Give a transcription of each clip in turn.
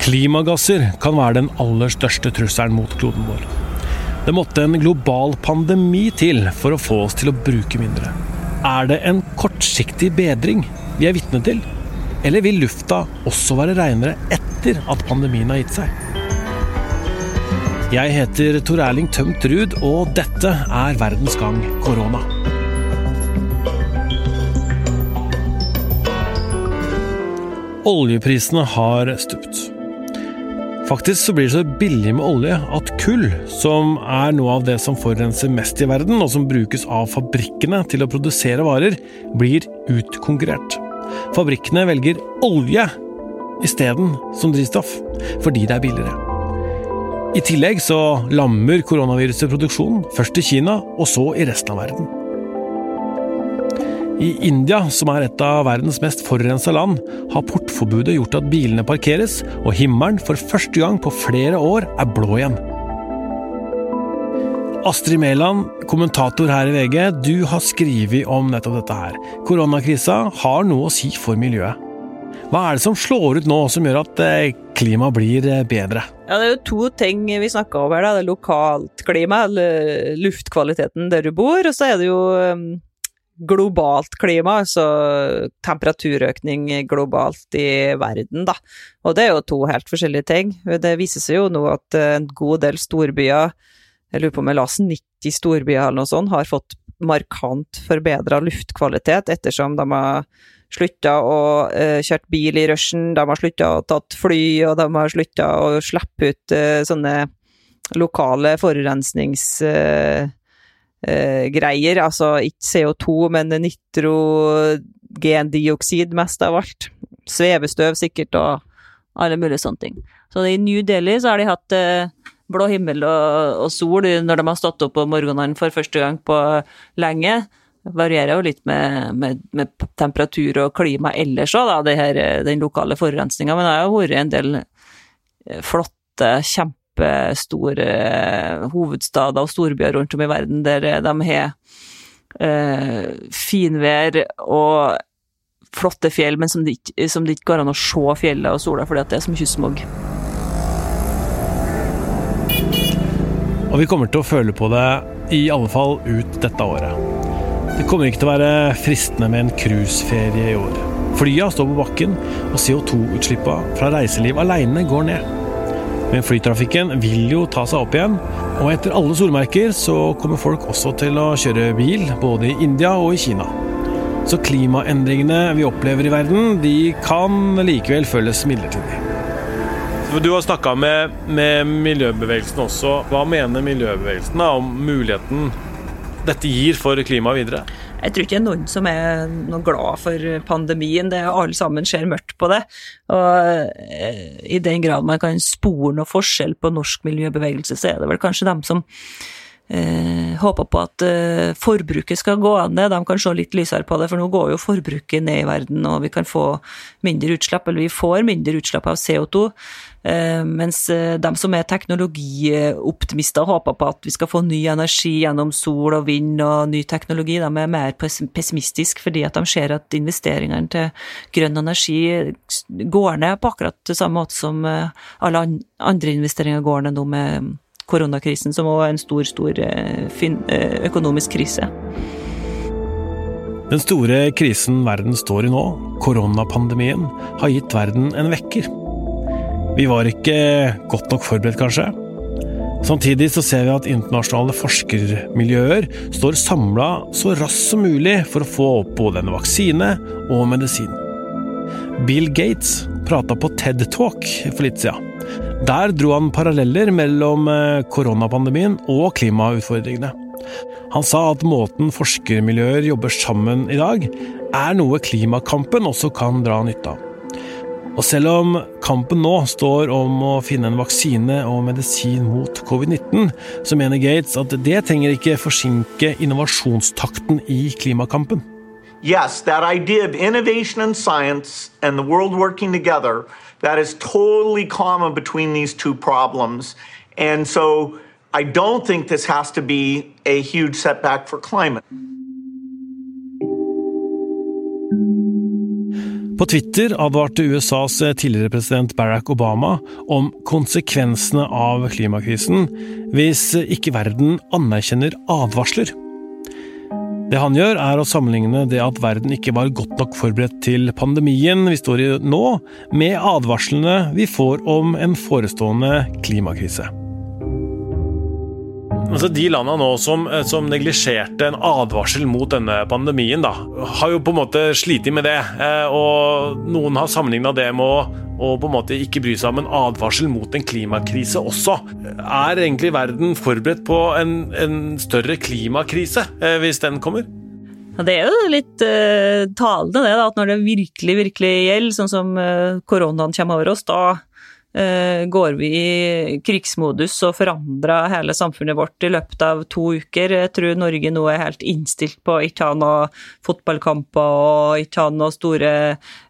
Klimagasser kan være den aller største trusselen mot kloden vår. Det måtte en global pandemi til for å få oss til å bruke mindre. Er det en kortsiktig bedring vi er vitne til? Eller vil lufta også være renere etter at pandemien har gitt seg? Jeg heter Tor Erling Tømt Ruud, og dette er Verdens gang korona. Oljeprisene har stupt. Faktisk så blir det så billig med olje at kull, som er noe av det som forurenser mest i verden, og som brukes av fabrikkene til å produsere varer, blir utkonkurrert. Fabrikkene velger olje isteden som drivstoff, fordi det er billigere. I tillegg så lammer koronaviruset produksjonen, først i Kina, og så i resten av verden. I India, som er et av verdens mest forurensa land, har portforbudet gjort at bilene parkeres, og himmelen for første gang på flere år er blå igjen. Astrid Mæland, kommentator her i VG, du har skrevet om nettopp dette her. Koronakrisa har noe å si for miljøet. Hva er det som slår ut nå, som gjør at eh, klimaet blir eh, bedre? Ja, Det er jo to ting vi snakker om her. Det er lokalt klima, eller luftkvaliteten der du bor, og så er det jo globalt klima, altså temperaturøkning globalt i verden, da. Og det er jo to helt forskjellige ting. Det viser seg jo nå at en god del storbyer, jeg lurer på om jeg las 90 storbyer eller noe sånt, har fått markant forbedra luftkvalitet ettersom de har slutta å uh, kjøre bil i rushen, de har slutta å tatt fly, og de har slutta å slippe ut uh, sånne lokale forurensnings... Uh, eh, greier. Altså ikke CO2, men nitrogendioksid mest av alt. Svevestøv sikkert, og alle mulige sånne ting. Så i New Delhi så har de hatt eh, blå himmel og, og, sol når de har stått opp om morgenene for første gang på lenge. Det varierer jo litt med, med, med temperatur og klima ellers òg, den lokale forurensninga. Men det har jo vært en del eh, flotte, kjempe kjempestore eh, hovedstader og storbyer rundt om i verden der eh, de har eh, finvær og flotte fjell, men som det, ikke, som det ikke går an å se fjellet og sola fordi det er så mye smog. Og vi kommer til å føle på det i alle fall ut dette året. Det kommer ikke til å være fristende med en cruiseferie i år. Flya står på bakken, og CO2-utslippene fra reiseliv alene går ned. Men flytrafikken vil jo ta seg opp igjen, og etter alle solmerker så kommer folk også til å kjøre bil, både i India og i Kina. Så klimaendringene vi opplever i verden, de kan likevel føles midlertidig. Du har snakka med, med, miljøbevegelsen også. Hva mener miljøbevegelsen om muligheten dette gir for klimaet videre? Jeg tror ikke det er noen som er noe glad for pandemien. Det er Alle sammen ser mørkt på det. Og eh, i den grad man kan spore noe forskjell på norsk miljøbevegelse, så er det vel kanskje dem som eh, håper på at eh, forbruket skal gå ned. De kan se litt lysere på det, for nå går jo forbruket ned i verden, og vi kan få mindre utslipp, eller vi får mindre utslipp av CO2. Eh, mens eh, de som er teknologioptimister, håper på at vi skal få ny energi gjennom sol og vind og ny teknologi. De er mer pessimistiske fordi at de ser at investeringene til grønn energi går ned på akkurat samme måte som eh, alle andre investeringer går ned nå med koronakrisen, som også er en stor, stor økonomisk krise. Den store krisen verden står i nå, koronapandemien, har gitt verden en vekker. Vi var ikke godt nok forberedt, kanskje. Samtidig så ser vi at internasjonale forskermiljøer står samla så raskt som mulig for å få opp både en vaksine og medisin. Bill Gates prata på TED Talk for litt siden. Der dro han paralleller mellom eh, koronapandemien og klimautfordringene. Han sa at måten forskermiljøer jobber sammen i dag, er noe klimakampen også kan dra nytte av. Og selv om kampen nå står om å finne en vaksine og medisin mot covid-19, så mener Gates at det trenger ikke forsinke innovasjonstakten i klimakampen. Yes, that idea of innovation and science and the world working together, that is totally common between these two problems. And so I don't think this has to be a huge setback for climate. På Twitter advarte USAs tidligere president Barack Obama om konsekvensene av klimakrisen hvis ikke verden anerkjenner advarsler. Det han gjør, er å sammenligne det at verden ikke var godt nok forberedt til pandemien vi står i nå, med advarslene vi får om en forestående klimakrise. Altså De landene nå som, som neglisjerte en advarsel mot denne pandemien, da, har jo på en måte slitt med det. Eh, og noen har sammenligna det med å, å, på en måte ikke bry seg om en advarsel mot en klimakrise også. Er egentlig verden forberedt på en, en større klimakrise eh, hvis den kommer? Det er jo litt uh, talende det, da, at når det virkelig, virkelig gjelder, sånn som uh, koronaen kommer over oss, da går vi i krigsmodus og forandrer hele samfunnet vårt i løpet av to uker. Jeg tror Norge nå er helt innstilt på ikke ha noen fotballkamper og ikke ha noen store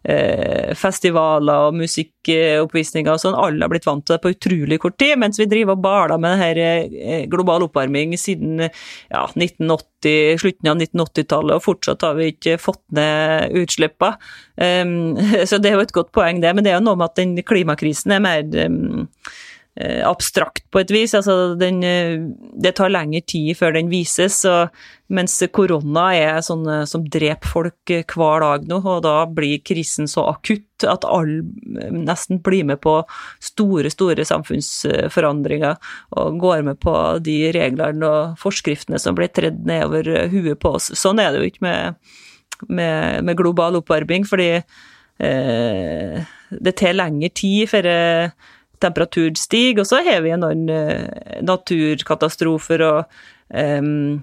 eh, festivaler og musikkoppvisninger og sånn. Alle har blitt vant til det på utrolig kort tid, mens vi driver og baler med denne eh, global oppvarming siden ja, 1980 slutten av 1980-tallet, og fortsatt har vi ikke fått ned utslippene. Um, så det er jo et godt poeng, det. Men det er jo noe med at den klimakrisen er mer um, abstrakt på et vis. Altså, den, eh, det tar lengre tid før den vises, og, mens korona er sånn som dreper folk hver dag nå, og da blir krisen så akutt at alle nesten blir med på store, store samfunnsforandringer og går med på de reglene og forskriftene som blir tredd nedover huet på oss. Sånn er det jo ikke med med, med global oppvarming, fordi eh, det tar lengre tid før eh, temperaturen stiger, og så har vi noen eh, naturkatastrofer og um,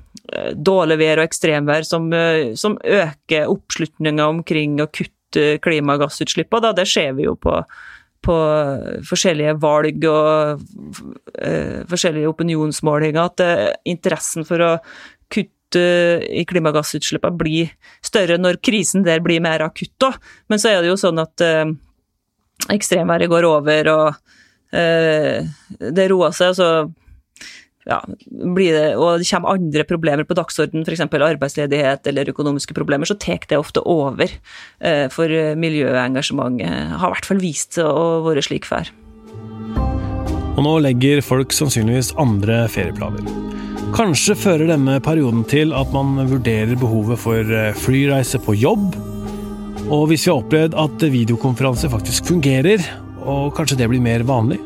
dårlig vær og ekstremvær som, eh, som øker oppslutninga omkring å kutte klimagassutslippene. Det ser vi jo på, på forskjellige valg og uh, forskjellige opinionsmålinger, at uh, interessen for å kutte i klimagassutslippene blir større når krisen der blir mer akutt òg. Men så er det jo sånn at eh, ekstremværet går over, og det roer seg, og så ja, det, og det kommer andre problemer på dagsordenen, f.eks. arbeidsledighet eller økonomiske problemer, så tar det ofte over. Eh, for miljøengasjementet har i hvert fall vist seg å være slik før. Og nå legger folk sannsynligvis andre ferieplaner. Kanskje fører denne perioden til at man vurderer behovet for eh, flyreise på jobb. Og hvis vi har opplevd at videokonferanse faktisk fungerer, og kanskje det blir mer vanlig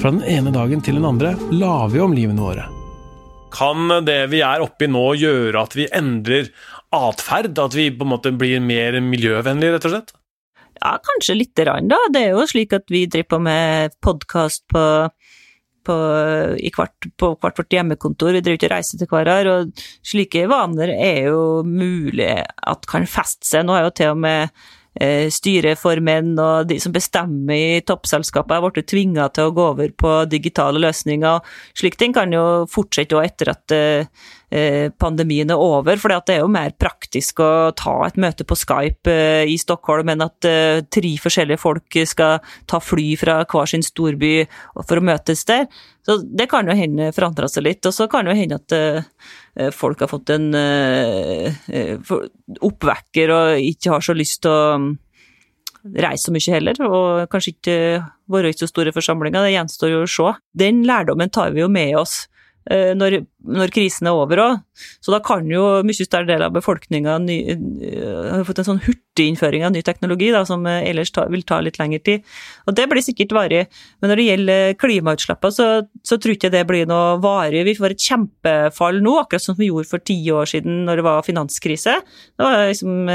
Fra den ene dagen til den andre la vi om livene våre. Kan det vi er oppi nå gjøre at vi endrer atferd? At vi på en måte blir mer miljøvennlige, rett og slett? Ja, kanskje lite grann, da. Det er jo slik at vi driver på med podkast på på, hvert, på hvert vårt hjemmekontor, vi driver ikke og reiser til hverandre, og slike vaner er jo mulig at kan feste seg. Nå er jo til og med eh, menn og de som bestemmer i toppselskapet, har blitt tvinga til å gå over på digitale løsninger. Slike ting kan jo fortsette etter at Eh, pandemien er over. For det er jo mer praktisk å ta et møte på Skype eh, i Stockholm enn at eh, tre forskjellige folk skal ta fly fra hver sin storby for å møtes der. Så det kan jo hende forandra seg litt. Og så kan det jo hende at folk har fått en oppvekker og ikke har så lyst til å mm, reise så mye heller, og kanskje ikke være i så store forsamlinger. Det gjenstår jo å se. Den lærdommen tar vi jo med oss Eh, når, når, krisen er over òg. Så da kan jo mye større del av befolkninga uh, ha fått en sånn hurtiginnføring av ny teknologi da, som uh, ellers ta, vil ta litt lengre tid. Og det blir sikkert varig. Men når det gjelder klimautslippene, så, så tror jeg ikke det blir noe varig. Vi får et kjempefall nå, akkurat som vi gjorde for ti år siden når det var finanskrise. Det var liksom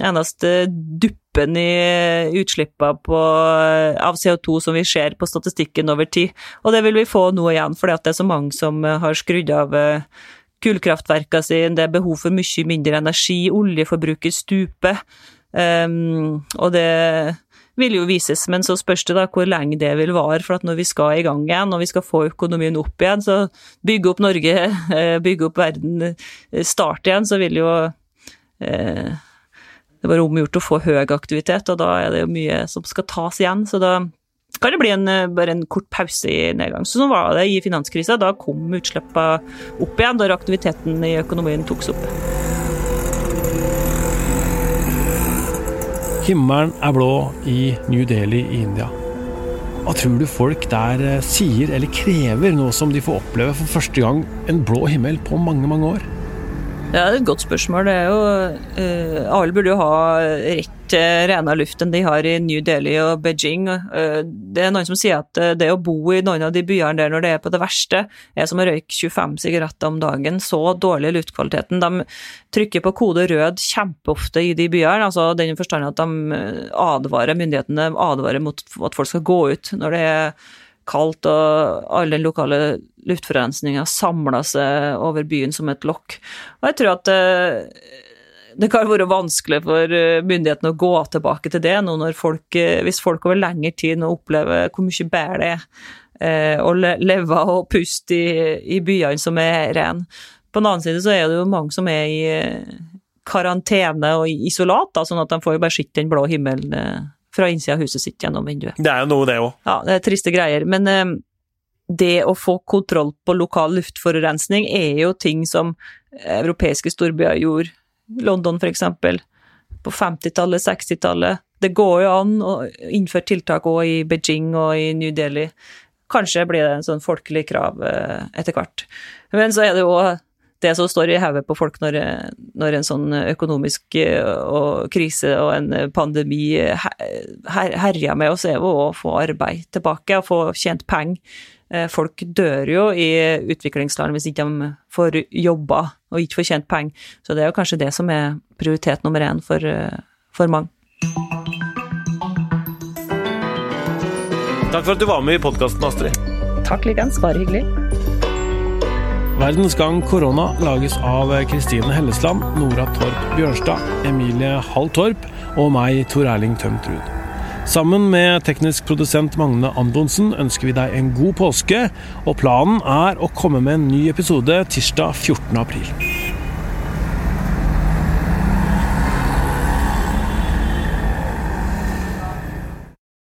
eneste dupp toppen i utslippene av CO2 som vi ser på statistikken over tid. Og det vil vi få nå igjen, fordi det er så mange som har skrudd av eh, kullkraftverkene sine, det er behov for mye mindre energi, oljeforbruket stuper. Um, og det vil jo vises, men så spørs det da hvor lenge det vil vare. For at når vi skal i gang igjen, og vi skal få økonomien opp igjen, så bygge opp Norge, eh, bygge opp verden, start igjen, så vil jo eh, det var omgjort å få høy aktivitet, og da er det jo mye som skal tas igjen. Så da kan det bli en, eh, bare en kort pause i nedgang. Så sånn var det i finanskrisa. Da kom utslippene opp igjen, da aktiviteten i økonomien tok seg opp. Himmelen er blå i New Delhi i India. Hva tror du folk der eh, sier eller krever nå som de får oppleve for første gang en blå himmel på mange, mange år? Ja, det er et godt spørsmål. Det er jo uh, Alle burde jo ha rett til renere luft enn de har i New Delhi og Beijing. Uh, det er noen som sier at uh, det å bo i noen av de byene der når det er på det verste, er som å røyke 25 sigaretter om dagen. Så dårlig luftkvaliteten. De trykker på kode rød kjempeofte i de byene. altså den forstand at de advarer, myndighetene advarer mot at folk skal gå ut når det er kaldt, og all den lokale luftforurensninga samla seg over byen som et lokk. Og jeg tror at eh, det kan være vanskelig for eh, myndighetene å gå tilbake til det nå når folk, eh, hvis folk over lengre tid nå opplever hvor mye bedre det er å leve og puste i, i byene som er rene. På den annen side så er det jo mange som er i karantene og isolat, da, sånn at de får jo bare sett den blå himmelen fra innsida av huset sitt gjennom vinduet. Det er jo noe, det òg. Ja, det er triste greier. Men eh, det å få kontroll på lokal luftforurensning er jo ting som europeiske storbyer gjorde. London, for eksempel. På 50-tallet, 60-tallet. Det går jo an å innføre tiltak òg i Beijing og i New Delhi. Kanskje blir det en sånn folkelig krav eh, etter hvert. Men så er det jo det som står i hodet på folk når, når, en sånn økonomisk eh, og krise og en pandemi her, herjer med oss, er jo å få arbeid tilbake og få tjent penger. Eh, folk dør jo i utviklingsland hvis ikke de får jobba og ikke får tjent penger. Så det er jo kanskje det som er prioritet nummer én for, eh, for mange. Takk for at du var med i podkasten, Astrid. Takk likeens. Bare hyggelig. Verdens gang korona lages av Kristine Hellesland, Nora Torp Bjørnstad, Emilie Hall Torp og meg, Tor Erling Tømt Ruud. Sammen med teknisk produsent Magne Andonsen ønsker vi deg en god påske, og planen er å komme med en ny episode tirsdag 14. april.